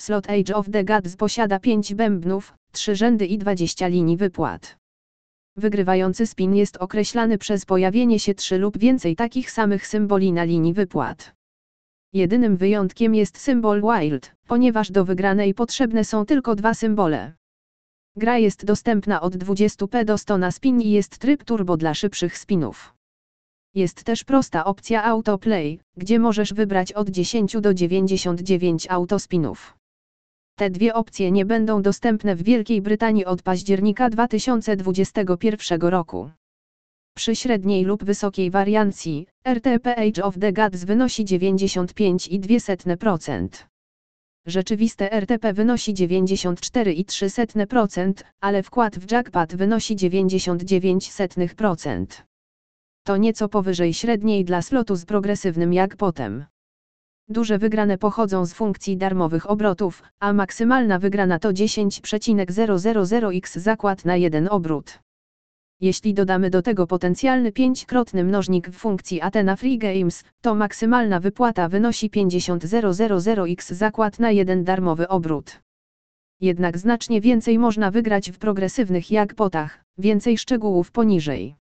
Slot Age of the Gods posiada 5 bębnów, 3 rzędy i 20 linii wypłat. Wygrywający spin jest określany przez pojawienie się 3 lub więcej takich samych symboli na linii wypłat. Jedynym wyjątkiem jest symbol Wild, ponieważ do wygranej potrzebne są tylko dwa symbole. Gra jest dostępna od 20p do 100 na spin i jest tryb turbo dla szybszych spinów. Jest też prosta opcja autoplay, gdzie możesz wybrać od 10 do 99 autospinów. Te dwie opcje nie będą dostępne w Wielkiej Brytanii od października 2021 roku. Przy średniej lub wysokiej wariancji, RTP Age of the Gods wynosi 95,2%. Rzeczywiste RTP wynosi 94,3%, ale wkład w jackpot wynosi 99%. To nieco powyżej średniej dla slotu z progresywnym jackpotem. Duże wygrane pochodzą z funkcji darmowych obrotów, a maksymalna wygrana to 10,000x zakład na jeden obrót. Jeśli dodamy do tego potencjalny pięćkrotny mnożnik w funkcji Athena Free Games, to maksymalna wypłata wynosi 50,000x zakład na jeden darmowy obrót. Jednak znacznie więcej można wygrać w progresywnych jackpotach, więcej szczegółów poniżej.